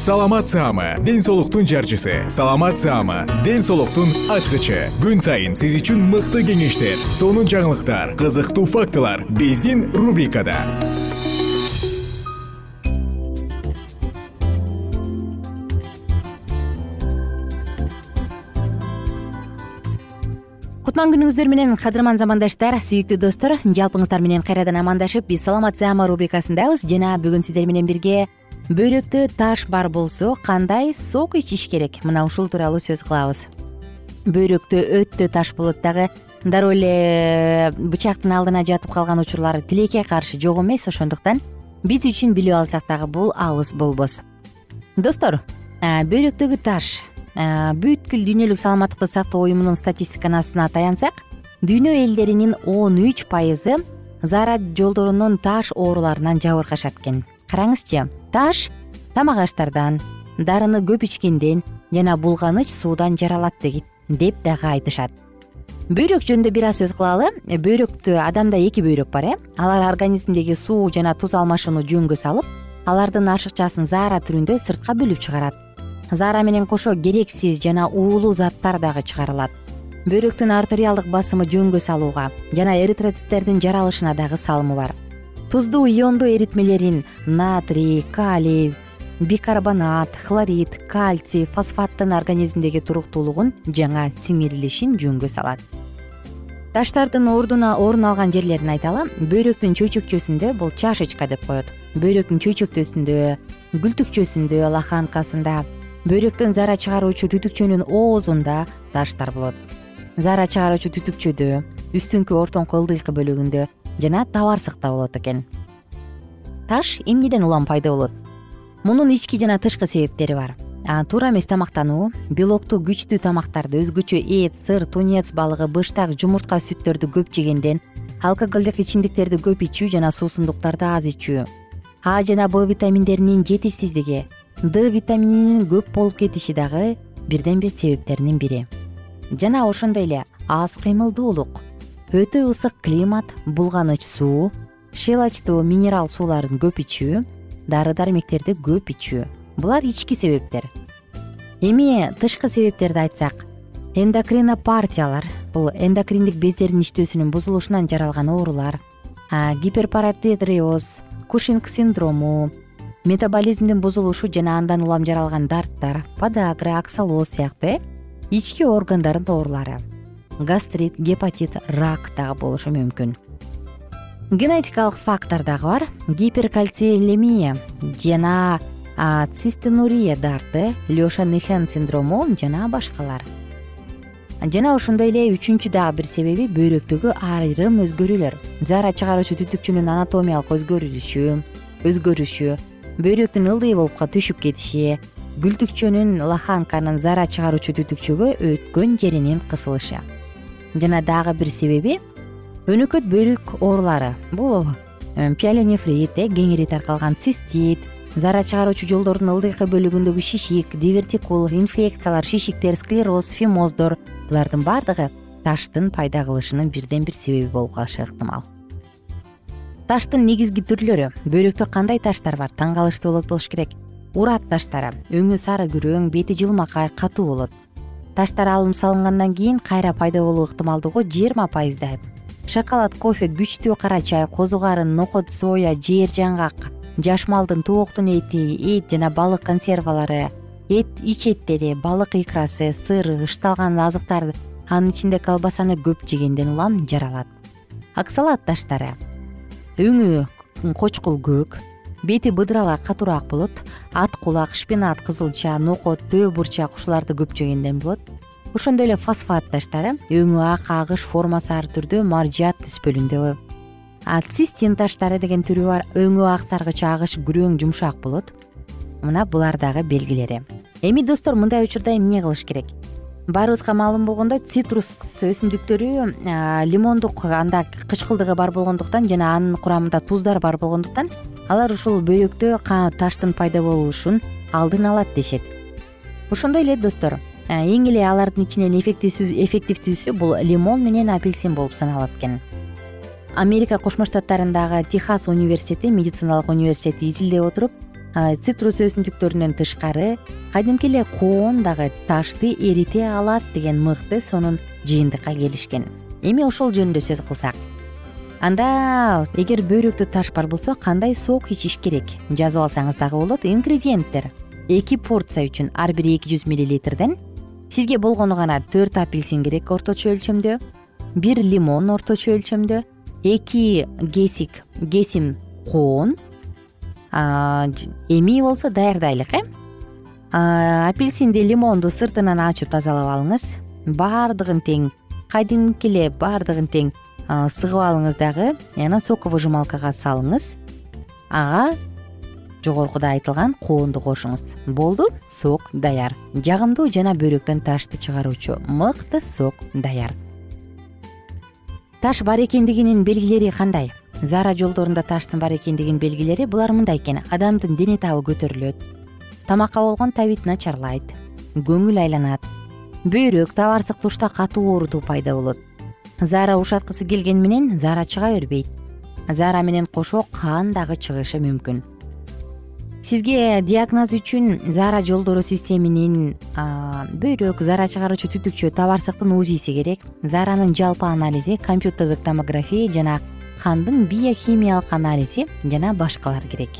саламат саама ден соолуктун жарчысы. Саламат саама ден соолуктун ачкычы. Күн сайын сиз үчүн мыкты кеңештер сонун жаңылыктар кызыктуу фактылар биздин рубрикада. Кутман күнүңүздөр менен кадырман замандаштар сүйүктүү достор жалпыңыздар менен кайрадан амандашып биз саламат саама рубрикасындабыз. Жана бүгүн сиздер менен бирге бөйрөктө таш бар болсо кандай сок ичиш керек? Мына ушул тууралуу сөз кылабыз. Бөйрөктө өтө таш болот дагы дароо эле бычактын алдына жатып калган учурлар тилекке каршы жок эмес. Ошондуктан биз үчүн билип алсак дагы бул алыс болбос. Достор бөйрөктөгү таш бүткүл дүйнөлүк саламаттыкты сактоо уюмунун статистикасына таянсак дүйнө элдеринин он үч пайызы заара жолдорунун таш ооруларынан жабыркашат экен караңызчы таш тамак аштардан дарыны көп ичкенден жана булганыч суудан жаралат деп дагы айтышат. Бөйрөк жөнүндө бир аз сөз кылалы. Бөйрөктө адамда эки бөйрөк бар э. Алар организмдеги суу жана туз алмашууну жөнгө салып алардын ашыкчасын заара түрүндө сыртка бөлүп чыгарат. Заара менен кошо керексиз жана уулуу заттар дагы чыгарылат. Бөйрөктүн артериалдык басымы жөнгө салууга жана эритроциттердин жаралышына дагы салымы бар туздуу иондуу эритмелерин натрий калий бикарбонат хлорид кальций фосфаттын организмдеги туруктуулугун жана сиңирилишин жөнгө салат. Таштардын ордун алган жерлерин айталы бөйрөктүн чөйчөкчөсүндө бул чашечка деп коет. Бөйрөктүн чөйчөктөсүндө гүлтүкчөсүндө лоханкасында бөйрөктөн заара чыгаруучу түтүкчөнүн оозунда таштар болот. Заара чыгаруучу түтүкчөдө үстүңкү ортоңку ылдыйкы бөлүгүндө жана табарсыкта болот экен. Таш эмнеден улам пайда болот? Мунун ички жана тышкы себептери бар. Туура эмес тамактануу. Белоктуу күчтүү тамактарды өзгөчө эт сыр тунец балыгы быштак жумуртка сүттөрдү көп жегенден алкоголдук ичимдиктерди көп ичүү жана суусундуктарды аз ичүү. А жана б витаминдеринин жетишсиздиги. Д витамининин көп болуп кетиши дагы бирден бир себептеринин бири. Жана ошондой эле аз кыймылдуулук өтө ысык климат булганыч суу щелочтуу минерал сууларын көп ичүү дары дармектерди көп ичүү. Булар ички себептер. Эми тышкы себептерди айтсак эндокринопартиялар бул эндокриндик бездердин иштөөсүнүн бузулушунан жаралган оорулар гиперпаратидриоз кушинг синдрому метаболизмдин бузулушу жана андан улам жаралган дарттар подагра аксалоз сыяктуу э ички органдардын оорулары гастрит гепатит рак дагы болушу мүмкүн. Генетикалык фактор дагы бар. Гиперкальцийлемия жана цистенурия дарты леша нехен синдрому жана башкалар. Жана ошондой эле үчүнчү дагы бир себеби бөйрөктөгү айрым өзгөрүүлөр. Заара чыгаруучу түтүкчөнүн анатомиялык өзгөрүлүшү өзгөрүшү бөйрөктүн ылдый болупка түшүп кетиши гүлтүкчөнүн лоханканын заара чыгаруучу түтүкчөгө өткөн жеринин кысылышы жана дагы бир себеби өнөкөт бөйрөк оорулары. Бул пиалонефрит э кеңири таркалган цистит зара чыгаруучу жолдордун ылдыйкы бөлүгүндөгү шишик дивертикул инфекциялар шишиктер склероз фимоздор. Булардын баардыгы таштын пайда кылышынын бирден бир себеби болуп калышы ыктымал. Таштын негизги түрлөрү. Бөйрөктө кандай таштар бар? Таң калыштуу болот болуш керек. Урат таштары. Өңү сары күрөң бети жылмакай катуу болот таштар алым салынгандан кийин кайра пайда болуу ыктымалдуулугу жыйырма пайыздай шоколад кофе күчтүү кара чай козу карын нокот соя жер жаңгак жаш малдын тооктун эти эт жана балык консервалары эт ич эттери балык икрасы сыр ычталган азыктар анын ичинде колбасаны көп жегенден улам жаралат. Оксалат таштары. Өңү кочкул көк бети быдыралаак катуураак болот. Ат кулак шпинат кызылча нокот төө бурчак ушуларды көп жегенден болот. Ошондой эле фосфат таштары өңү ак агыш формасы ар түрдүү маржат түспөлүндө а цистин таштары деген түрү бар. Өңү ак саргыч агыш күрөң жумшак болот. Мына булар дагы белгилери. Эми достор мындай учурда эмне кылыш керек? Баарыбызга маалым болгондой цитрус өсүмдүктөрү лимондук анда кычкылдыгы бар болгондуктан жана анын курамында туздар бар болгондуктан алар ушул бөйрөктө таштын пайда болушун алдын алат дешет. Ошондой эле достор эң эле алардын ичинен эффективдүүсү бул лимон менен апельсин болуп саналат экен. Америка кошмо штаттарындагы техас университети медициналык университети изилдеп отуруп цитрус өсүмдүктөрүнөн тышкары кадимки эле коон дагы ташты эрите алат деген мыкты сонун жыйынтыкка келишкен. Эми ошол жөнүндө сөз кылсак анда эгер бөйрөктө таш бар болсо кандай сок ичиш керек? Жазып алсаңыз дагы болот. Ингредиенттер. Эки порция үчүн ар бири эки жүз миллилитрден. Сизге болгону гана төрт апельсин керек орточо өлчөмдө. Бир лимон орточо өлчөмдө. Эки кесик кесим коон эми болсо даярдайлык э? Апельсинди лимонду сыртынан ачып тазалап алыңыз. Баардыгын тең кадимки эле баардыгын тең сыгып алыңыз дагы. Анан соковыжималкага салыңыз. Ага жогоркуда айтылган коонду кошуңуз. Болду сок даяр. Жагымдуу жана бөйрөктөн ташты чыгаруучу мыкты сок даяр. Таш бар экендигинин белгилери кандай? Зара жолдорунда таштын бар экендигинин белгилери булар мындай экен. Адамдын дене табы көтөрүлөт. Тамакка болгон табит начарлайт. Көңүл айланат. Бөйрөк табарсык тушта катуу оорутуу пайда болот заара ушаткысы келгени менен заара чыга бербейт. Заара менен кошо кан дагы чыгышы мүмкүн. Сизге диагноз үчүн заара жолдору системинин бөйрөк заара чыгаруучу түтүкчө табарсыктын узиси керек. Зааранын жалпы анализи компьютердик томография жана кандын биохимиялык анализи жана башкалар керек.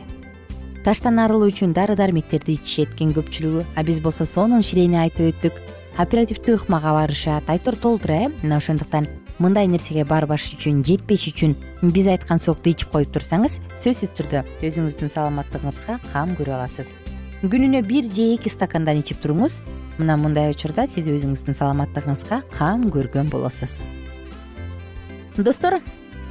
Таштан арылуу үчүн дары дармектерди ичишет экен көпчүлүгү а биз болсо сонун ширени айтып өттүк. Оперативдүү ыкмага барышат. Айтор толтура э мына ошондуктан мындай нерсеге барбаш үчүн жетпеш үчүн биз айткан сокту ичип коюп турсаңыз сөзсүз түрдө өзүңүздүн саламаттыгыңызга кам көрө аласыз. Күнүнө бир же эки стакандан ичип туруңуз мына мындай учурда сиз өзүңүздүн саламаттыгыңызга кам көргөн болосуз. Достор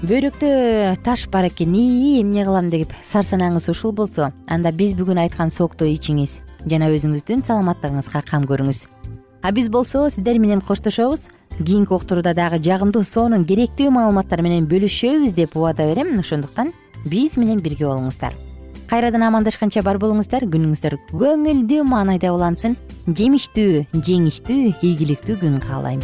бөйрөктө таш бар экен ии эмне кылам деп сарсанаңыз ушул болсо анда биз бүгүн айткан сокту ичиңиз жана өзүңүздүн саламаттыгыңызга кам көрүңүз а биз болсо сиздер менен коштошобуз. Кийинки уктурууда дагы жагымдуу сонун керектүү маалыматтар менен бөлүшөбүз деп убада берем. Ошондуктан биз менен бирге болуңуздар. Кайрадан амандашканча бар болуңуздар. Күнүңүздөр көңүлдүү маанайда улансын. Жемиштүү жеңиштүү ийгиликтүү күн каалайм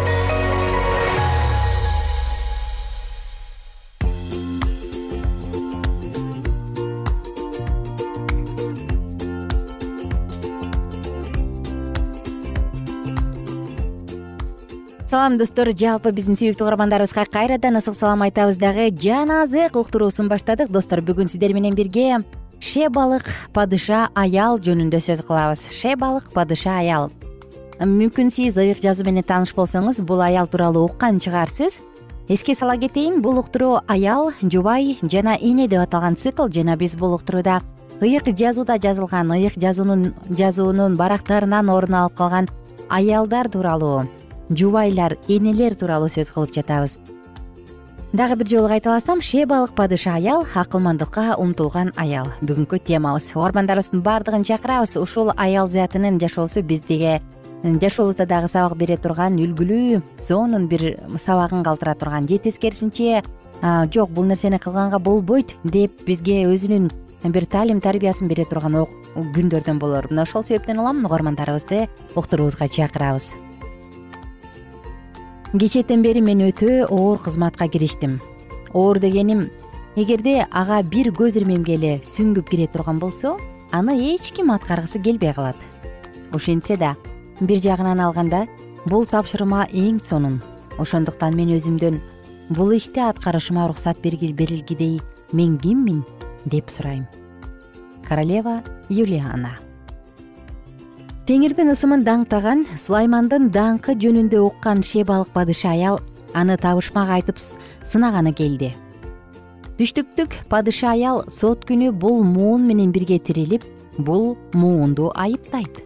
салам достор. Жалпы биздин сүйүктүү угармандарыбызга кайрадан ысык салам айтабыз дагы. Жаназык уктуруусун баштадык. Достор бүгүн сиздер менен бирге шебалык падыша аял жөнүндө сөз кылабыз. Шебалык падыша аял. Мүмкүн сиз ыйык жазуу менен тааныш болсоңуз бул аял тууралуу уккан чыгарсыз. Эске сала кетейин бул уктуруу аял жубай жана эне деп аталган цикл жана биз бул уктурууда ыйык жазууда жазылган ыйык жазуунун жазуунун барактарынан орун алып калган аялдар тууралуу жубайлар энелер тууралуу сөз кылып жатабыз. Дагы бир жолу кайталасам шебалык падыша аял акылмандыкка умтулган аял. Бүгүнкү темабыз. Угармандарыбыздын баардыгын чакырабыз. Ушул аял затынын жашоосу бизге жашообузда дагы сабак бере турган үлгүлүү сонун бир сабагын калтыра турган. Же тескерисинче жок бул нерсени кылганга болбойт деп бизге өзүнүн бир таалим тарбиясын бере турган күндөрдөн болор. Мына ошол себептен улам угармандарыбызды уктуруубузга чакырабыз кечээден бери мен өтө оор кызматка кириштим. Оор дегеним эгерде ага бир көз ирмемге эле сүңгүп кире турган болсо аны эч ким аткаргысы келбей калат. Ошентсе да бир жагынан алганда бул тапшырма эң сонун. Ошондуктан мен өзүмдөн бул ишти аткарышыма уруксат берилгидей мен киммин деп сурайм. Королева юлиана теңирдин ысымын даңктаган сулаймандын даңкы жөнүндө уккан шебалык падыша аял аны табышмак айтып сынаганы келди. Түштүктүк падыша аял сот күнү бул муун менен бирге тирилип бул муунду айыптайт.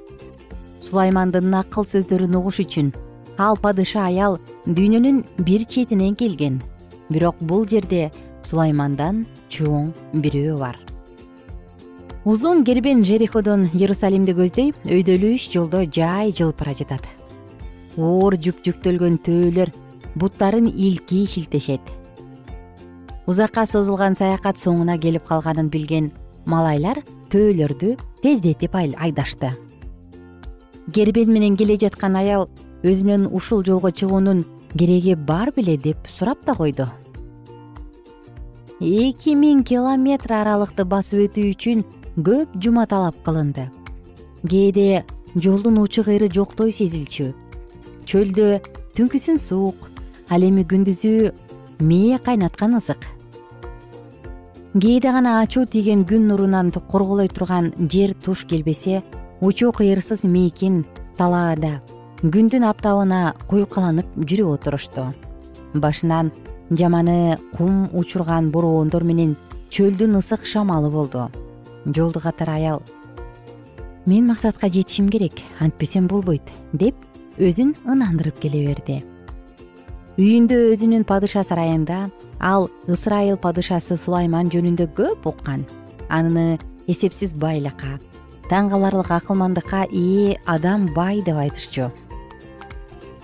Сулаймандын акыл сөздөрүн угуш үчүн ал падыша аял дүйнөнүн бир четинен келген. Бирок бул жерде сулаймандан чоң бирөө бар узун кербен жериходон иерусалимди көздөй өйдөлүү үч жолдо жай жылып бара жатат. Оор жүк жүктөлгөн төөлөр буттарын илкий шилтешет. Узакка созулган саякат соңуна келип калганын билген малайлар төөлөрдү тездетип айдашты. Кербен менен келе жаткан аял өзүнөн ушул жолго чыгуунун кереги бар беле деп сурап да койду. Эки миң километр аралыкты басып өтүү үчүн көп жума талап кылынды. Кээде жолдун учу кыйры жоктой сезилчү. Чөлдө түнкүсүн суук ал эми күндүзү мээ кайнаткан ысык. Кээде гана ачуу тийген күн нурунан корголой турган жер туш келбесе учу кыйырсыз мейкин талаада күндүн аптабына куйкаланып жүрүп отурушту. Башынан жаманы кум учурган бороондор менен чөлдүн ысык шамалы болду жолду катар аял. Мен максатка жетишим керек антпесем болбойт деп өзүн ынандырып келе берди. Үйүндө өзүнүн падыша сарайында ал ысрайыл падышасы сулайман жөнүндө көп уккан. Аны эсепсиз байлыкка таң каларлык акылмандыкка ээ адам бай деп айтышчу.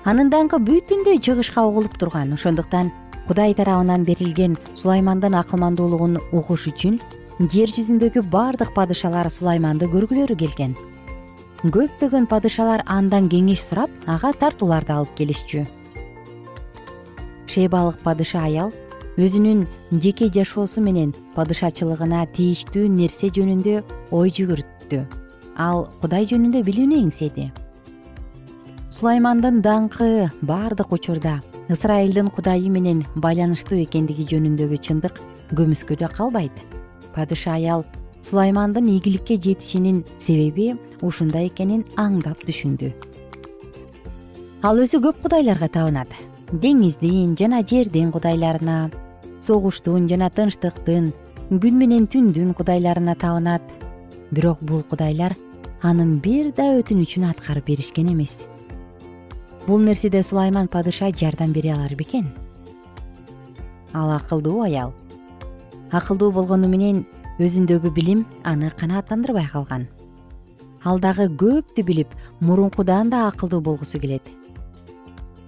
Анын даңкы бүтүндөй чыгышка угулуп турган ошондуктан кудай тарабынан берилген сулаймандын акылмандуулугун угуш үчүн жер жүзүндөгү баардык падышалар сулайманды көргүлөрү келген. Көптөгөн падышалар андан кеңеш сурап ага тартууларды алып келишчү. Шейбалык падыша аял өзүнүн жеке жашоосу менен падышачылыгына тийиштүү нерсе жөнүндө ой жүгүрттү. Ал кудай жөнүндө билүүнү эңседи сулаймандын даңкы баардык учурда ысрайылдын кудайы менен байланыштуу экендиги жөнүндөгү чындык көмүскөдө калбайт падыша аял сулаймандын ийгиликке жетишинин себеби ушунда экенин аңдап түшүндү. Ал өзү көп кудайларга табынат. Деңиздин жана жердин кудайларына согуштун жана тынчтыктын күн менен түндүн кудайларына табынат. Бирок бул кудайлар анын бир да өтүнүчүн аткарып беришкен эмес. Бул нерседе сулайман падыша жардам бере алар бекен? Ал акылдуу аял акылдуу болгону менен өзүндөгү билим аны канааттандырбай калган. Ал дагы көптү билип мурункудан да акылдуу болгусу келет.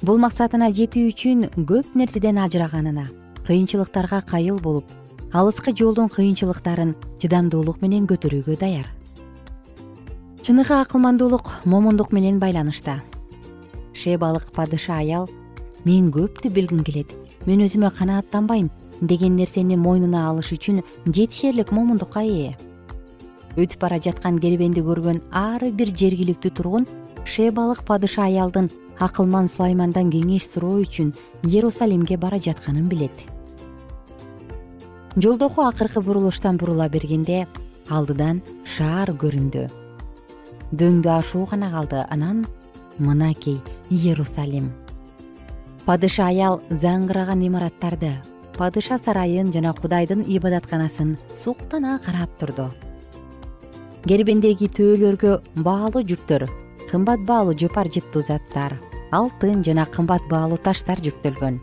Бул максатына жетүү үчүн көп нерседен ажыраганына кыйынчылыктарга кайыл болуп алыскы жолдун кыйынчылыктарын чыдамдуулук менен көтөрүүгө даяр. Чыныгы акылмандуулук момундук менен байланышта. Шебалык падыша аял мен көптү билгим келет. Мен өзүмө канааттанбайм деген нерсени мойнуна алыш үчүн жетишерлик момундукка ээ. Өтүп бара жаткан кербенди көргөн ар бир жергиликтүү тургун шебалык падыша аялдын акылман сулаймандан кеңеш суроо үчүн иерусалимге бара жатканын билет. Жолдогу акыркы бурулуштан бурула бергенде алдыдан шаар көрүндү. Дөңдү ашуу гана калды. Анан мынакей иерусалим. Падыша аял заңгыраган имараттарды падыша сарайын жана кудайдын ибадатканасын суктана карап турду. Кербендеги төөлөргө баалуу жүктөр кымбат баалуу жопар жыттуу заттар алтын жана кымбат баалуу таштар жүктөлгөн.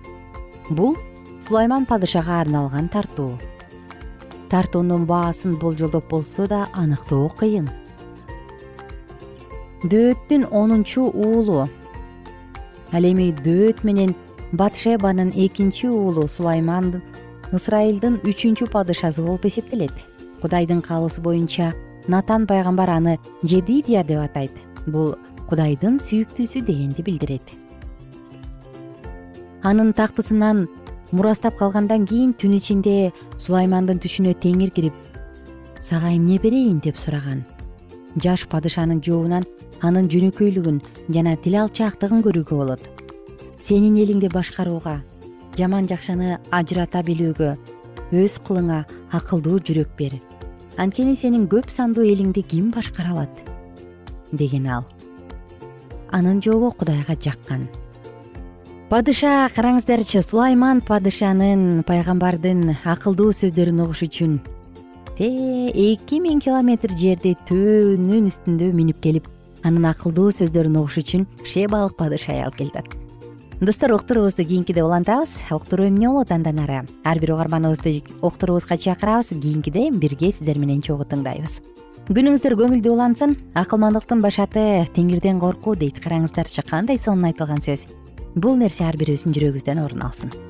Бул сулайман падышага арналган тартуу. Тартуунун баасын болжолдоп болсо да аныктоо кыйын. Дөөттүн онунчу уулу. Ал эми дөөт менен батшебанын экинчи уулу сулайман ысрайылдын үчүнчү падышасы болуп эсептелет. Кудайдын каалоосу боюнча натан пайгамбар аны жедидия деп атайт. Бул кудайдын сүйүктүүсү дегенди билдирет. Анын тактысынан мурастап калгандан кийин түн ичинде сулаймандын түшүнө теңир кирип сага эмне берейин? деп сураган. Жаш падышанын жообунан анын жөнөкөйлүгүн жана тил алчаактыгын көрүүгө болот сенин элиңди башкарууга жаман жакшыны ажырата билүүгө өз кулуңа акылдуу жүрөк бер. Анткени сенин көп сандуу элиңди ким башкара алат деген ал. Анын жообу кудайга жаккан. Падыша караңыздарчы сулайман падышанын пайгамбардын акылдуу сөздөрүн угуш үчүн эки миң километр жерди төөнүн үстүндө мүнүп келип анын акылдуу сөздөрүн угуш үчүн шебалык падыша аял келатат достор уктуруубузду кийинкиде улантабыз. Уктуруу эмне болот андан ары? Ар бир угарманыбызды уктуруубузга чакырабыз кийинкиде бирге сиздер менен чогуу тыңдайбыз. Күнүңүздөр көңүлдүү улансын акылмандыктын башаты теңирден коркуу дейт караңыздарчы кандай сонун айтылган сөз. Бул нерсе ар бирибиздин жүрөгүбүздөн орун алсын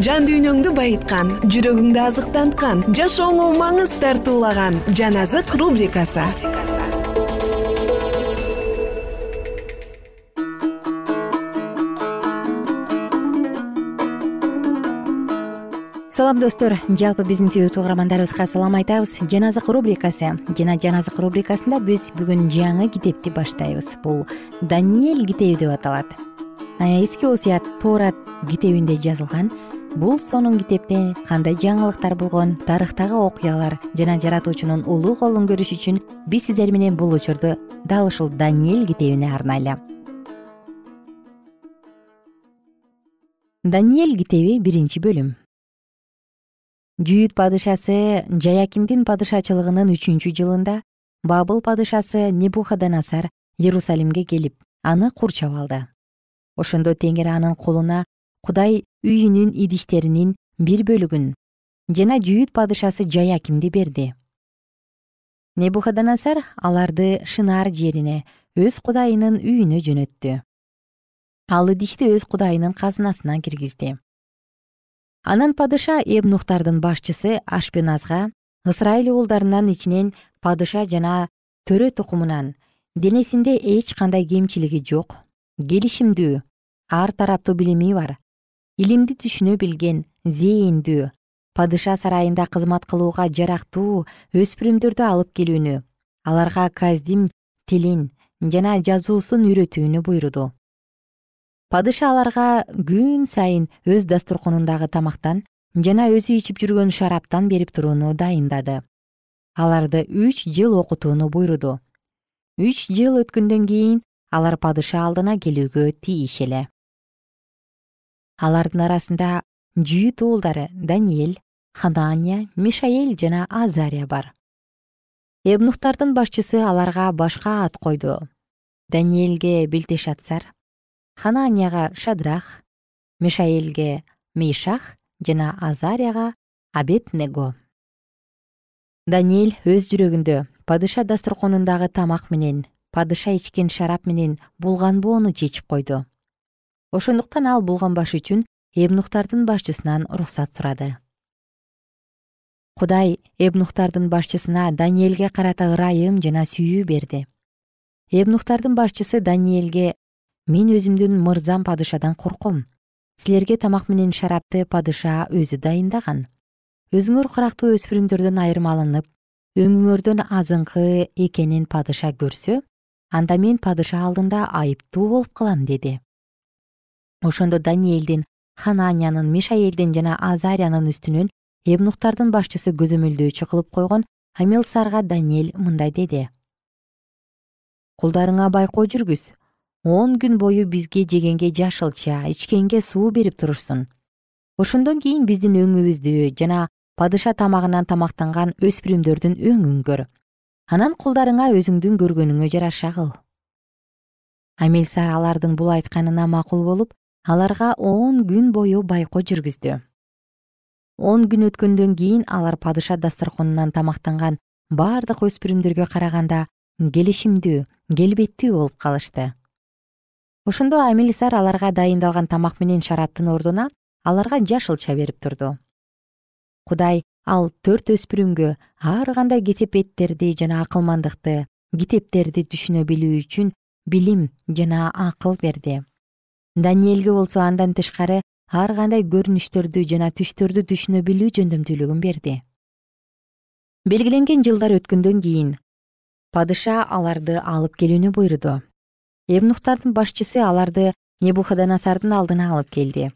жан дүйнөңдү байыткан жүрөгүңдү азыктанткан жашооңо маңыз тартуулаган жан азык рубрикасы. Салам достор. Жалпы биздин сүйүктүү угармандарыбызга салам айтабыз. Жан азык рубрикасы. Жана жан азык рубрикасында биз бүгүн жаңы китепти баштайбыз. Бул даниэль китеби деп аталат. Эски осуят тоорат китебинде жазылган бул сонун китепте кандай жаңылыктар болгон тарыхтагы окуялар жана жаратуучунун улуу колун көрүш үчүн биз сиздер менен бул учурду дал ушул даниэль китебине арнайлы. Даниэль китеби биринчи бөлүм. Жүйүт падышасы жаякимдин падышачылыгынын үчүнчү жылында бабыл падышасы небухаданасар иерусалимге келип аны курчап алды. Ошондо теңир анын колуна кудай үйүнүн идиштеринин бир бөлүгүн. Жана жүйүт падышасы жаякимди берди. Небухаданасар аларды шынаар жерине өз кудайынын үйүнө жөнөттү. Ал идишти өз кудайынын казынасына киргизди. Анан падыша эбнухтардын башчысы ашпеназга ысрайыл уулдарынын ичинен падыша жана төрө тукумунан денесинде эч кандай кемчилиги жок келишимдүү ар тараптуу билими бар илимди түшүнө билген зээндүү падыша сарайында кызмат кылууга жарактуу өспүрүмдөрдү алып келүүнү аларга каздим тилин жана жазуусун үйрөтүүнү буйруду. Падыша аларга күн сайын өз дасторконундагы тамактан жана өзү ичип жүргөн шараптан берип турууну дайындады. Аларды үч жыл окутууну буйруду. Үч жыл өткөндөн кийин алар падыша алдына келүүгө тийиш эле алардын арасында жүйүт уулдары даниэль ханания мишаэль жана азария бар. Эбнухтардын башчысы аларга башка ат койду. Даниэльге билтешатсар хананияга шадрах мишаэльге мишах жана азарияга абед него. Даниэль өз жүрөгүндө падыша дасторконундагы тамак менен падыша ичкен шарап менен булганбоону чечип койду ошондуктан ал булганбаш үчүн эбнухтардын башчысынан уруксат сурады. Кудай эбнухтардын башчысына даниэлге карата ырайым жана сүйүү берди. Эбнухтардын башчысы даниэлге мен өзүмдүн мырзам падышадан корком. Силерге тамак менен шарапты падыша өзү дайындаган. Өзүңөр кырактуу өспүрүмдөрдөн айрым алынып өңүңөрдөн азыңкы экенин падыша көрсө анда мен падыша алдында айыптуу болуп калам деди ошондо даниэлдин хананиянын мишаэлдин жана азариянын үстүнөн эбнухтардын башчысы көзөмөлдөөчү кылып койгон амилсарга даниэль мындай деди. Кулдарыңа байкоо жүргүз? Он күн бою бизге жегенге жашылча ичкенге суу берип турушсун. Ошондон кийин биздин өңүбүздү жана падыша тамагынан тамактанган өспүрүмдөрдүн өңүн көр. Анан кулдарыңа өзүңдүн көргөнүңө жараша кыл амилсар алардын бул айтканына макул болуп аларга он күн бою байкоо жүргүздү. Он күн өткөндөн кийин алар падыша дасторконунан тамактанган бардык өспүрүмдөргө караганда келишимдүү келбеттүү болуп калышты. Ошондо амилсар аларга дайындалган тамак менен шараптын ордуна аларга жашылча берип турду. Кудай ал төрт өспүрүмгө ар кандай кесепеттерди жана акылмандыкты китептерди түшүнө билүү үчүн билим жана акыл берди даниэлге болсо андан тышкары ар кандай көрүнүштөрдү жана түштөрдү түшүнө билүү жөндөмдүүлүгүн берди. Белгиленген жылдар өткөндөн кийин падыша аларды алып келүүнү буйруду. Эбнухтардын башчысы аларды небухаданасардын алдына алып келди.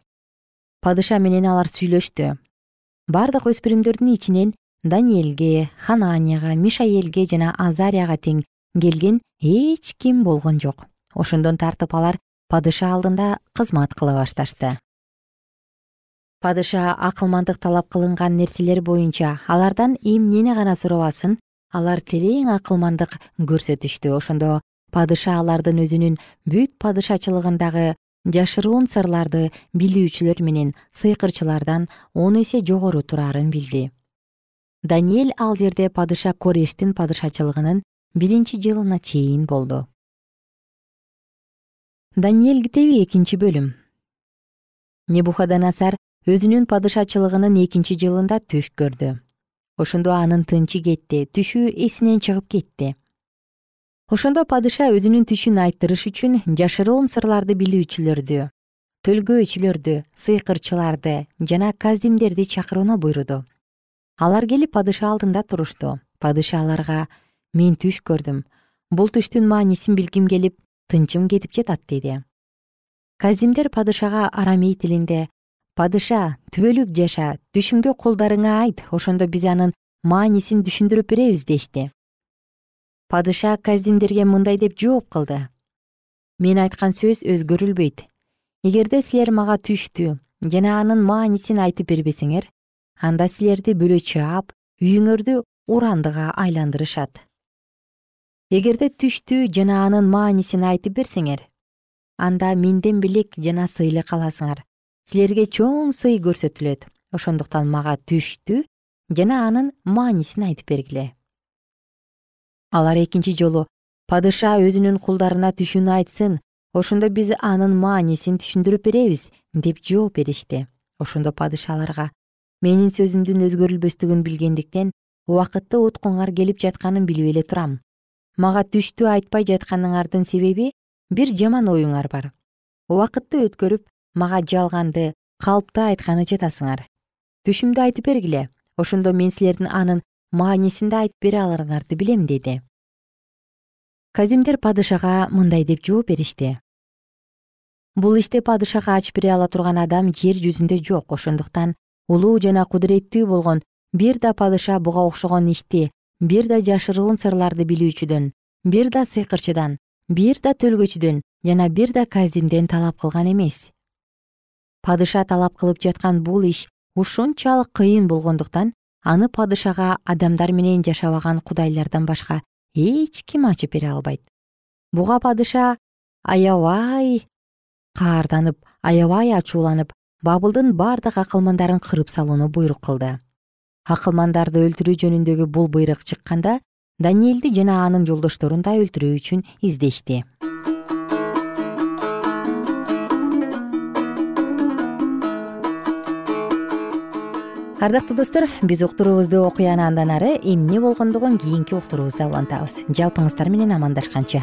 Падыша менен алар сүйлөштү. Бардык өспүрүмдөрдүн ичинен даниэлге хананияга мишаэлге жана азарияга тең келген эч ким болгон жок. Ошондон тартып алар падыша алдында кызмат кыла башташты. Падыша акылмандык талап кылынган нерселер боюнча алардан эмнени гана сурабасын алар терең акылмандык көрсөтүштү. Ошондо падыша алардын өзүнүн бүт падышачылыгындагы жашыруун сырларды билүүчүлөр менен сыйкырчылардан он эсе жогору турарын билди. Даниэль ал жерде падыша корештин падышачылыгынын биринчи жылына чейин болду даниэль китеби экинчи бөлүм. Небухаданасар өзүнүн падышачылыгынын экинчи жылында түш көрдү. Ошондо анын тынчы кетти түшү эсинен чыгып кетти. Ошондо падыша өзүнүн түшүн айттырыш үчүн жашыруун сырларды билүүчүлөрдү төлгөөчүлөрдү сыйкырчыларды жана каздимдерди чакырууну буйруду. Алар келип падыша алдында турушту. Падыша аларга мен түш көрдүм. Бул түштүн маанисин билгим келип тынчым кетип жатат деди. Казимдер падышага арамей тилинде падыша түбөлүк жаша түшүңдө колдарыңа айт ошондо биз анын маанисин түшүндүрүп беребиз дешти. Падыша казимдерге мындай деп жооп кылды. Мен айткан сөз өзгөрүлбөйт. Эгерде силер мага түштү жана анын маанисин айтып бербесеңер анда силерди бөлө чаап үйүңөрдү урандыга айландырышат эгерде түштү жана анын маанисин айтып берсеңер анда менден белек жана сыйлык аласыңар силерге чоң сый көрсөтүлөт. Ошондуктан мага түштү жана анын маанисин айтып бергиле. Алар экинчи жолу падыша өзүнүн кулдарына түшүнү айтсын ошондо биз анын маанисин түшүндүрүп беребиз деп жооп беришти. Ошондо падыша аларга менин сөзүмдүн өзгөрүлбөстүгүн билгендиктен убакытты уткуңар келип жатканын билип эле турам мага түштү айтпай жатканыңардын себеби бир жаман оюңар бар. Убакытты өткөрүп мага жалганды калпты айтканы жатасыңар. Түшүмдү айтып бергиле ошондо мен силердин анын маанисин да айтып бере аларыңарды билем деди. Казимдер падышага мындай деп жооп беришти. Бул ишти падышага ачып бере ала турган адам жер жүзүндө жок ошондуктан улуу жана кудуреттүү болгон бир да падыша буга окшогон ишти бир да жашыруун сырларды билүүчүдөн бир да сыйкырчыдан бир да төлгөчүдөн жана бир да казимден талап кылган эмес. Падыша талап кылып жаткан бул иш ушунчалык кыйын болгондуктан аны падышага адамдар менен жашабаган кудайлардан башка эч ким ачып бере албайт. Буга падыша аябай каарданып аябай ачууланып бабылдын бардык акылмандарын кырып салууну буйрук кылды акылмандарды өлтүрүү жөнүндөгү бул буйрук чыкканда даниэлди жана анын жолдошторун да өлтүрүү үчүн издешти. Ардактуу достор биз уктуруубузду окуяны андан ары эмне болгондугун кийинки уктуруубузда улантабыз. Жалпыңыздар менен амандашканча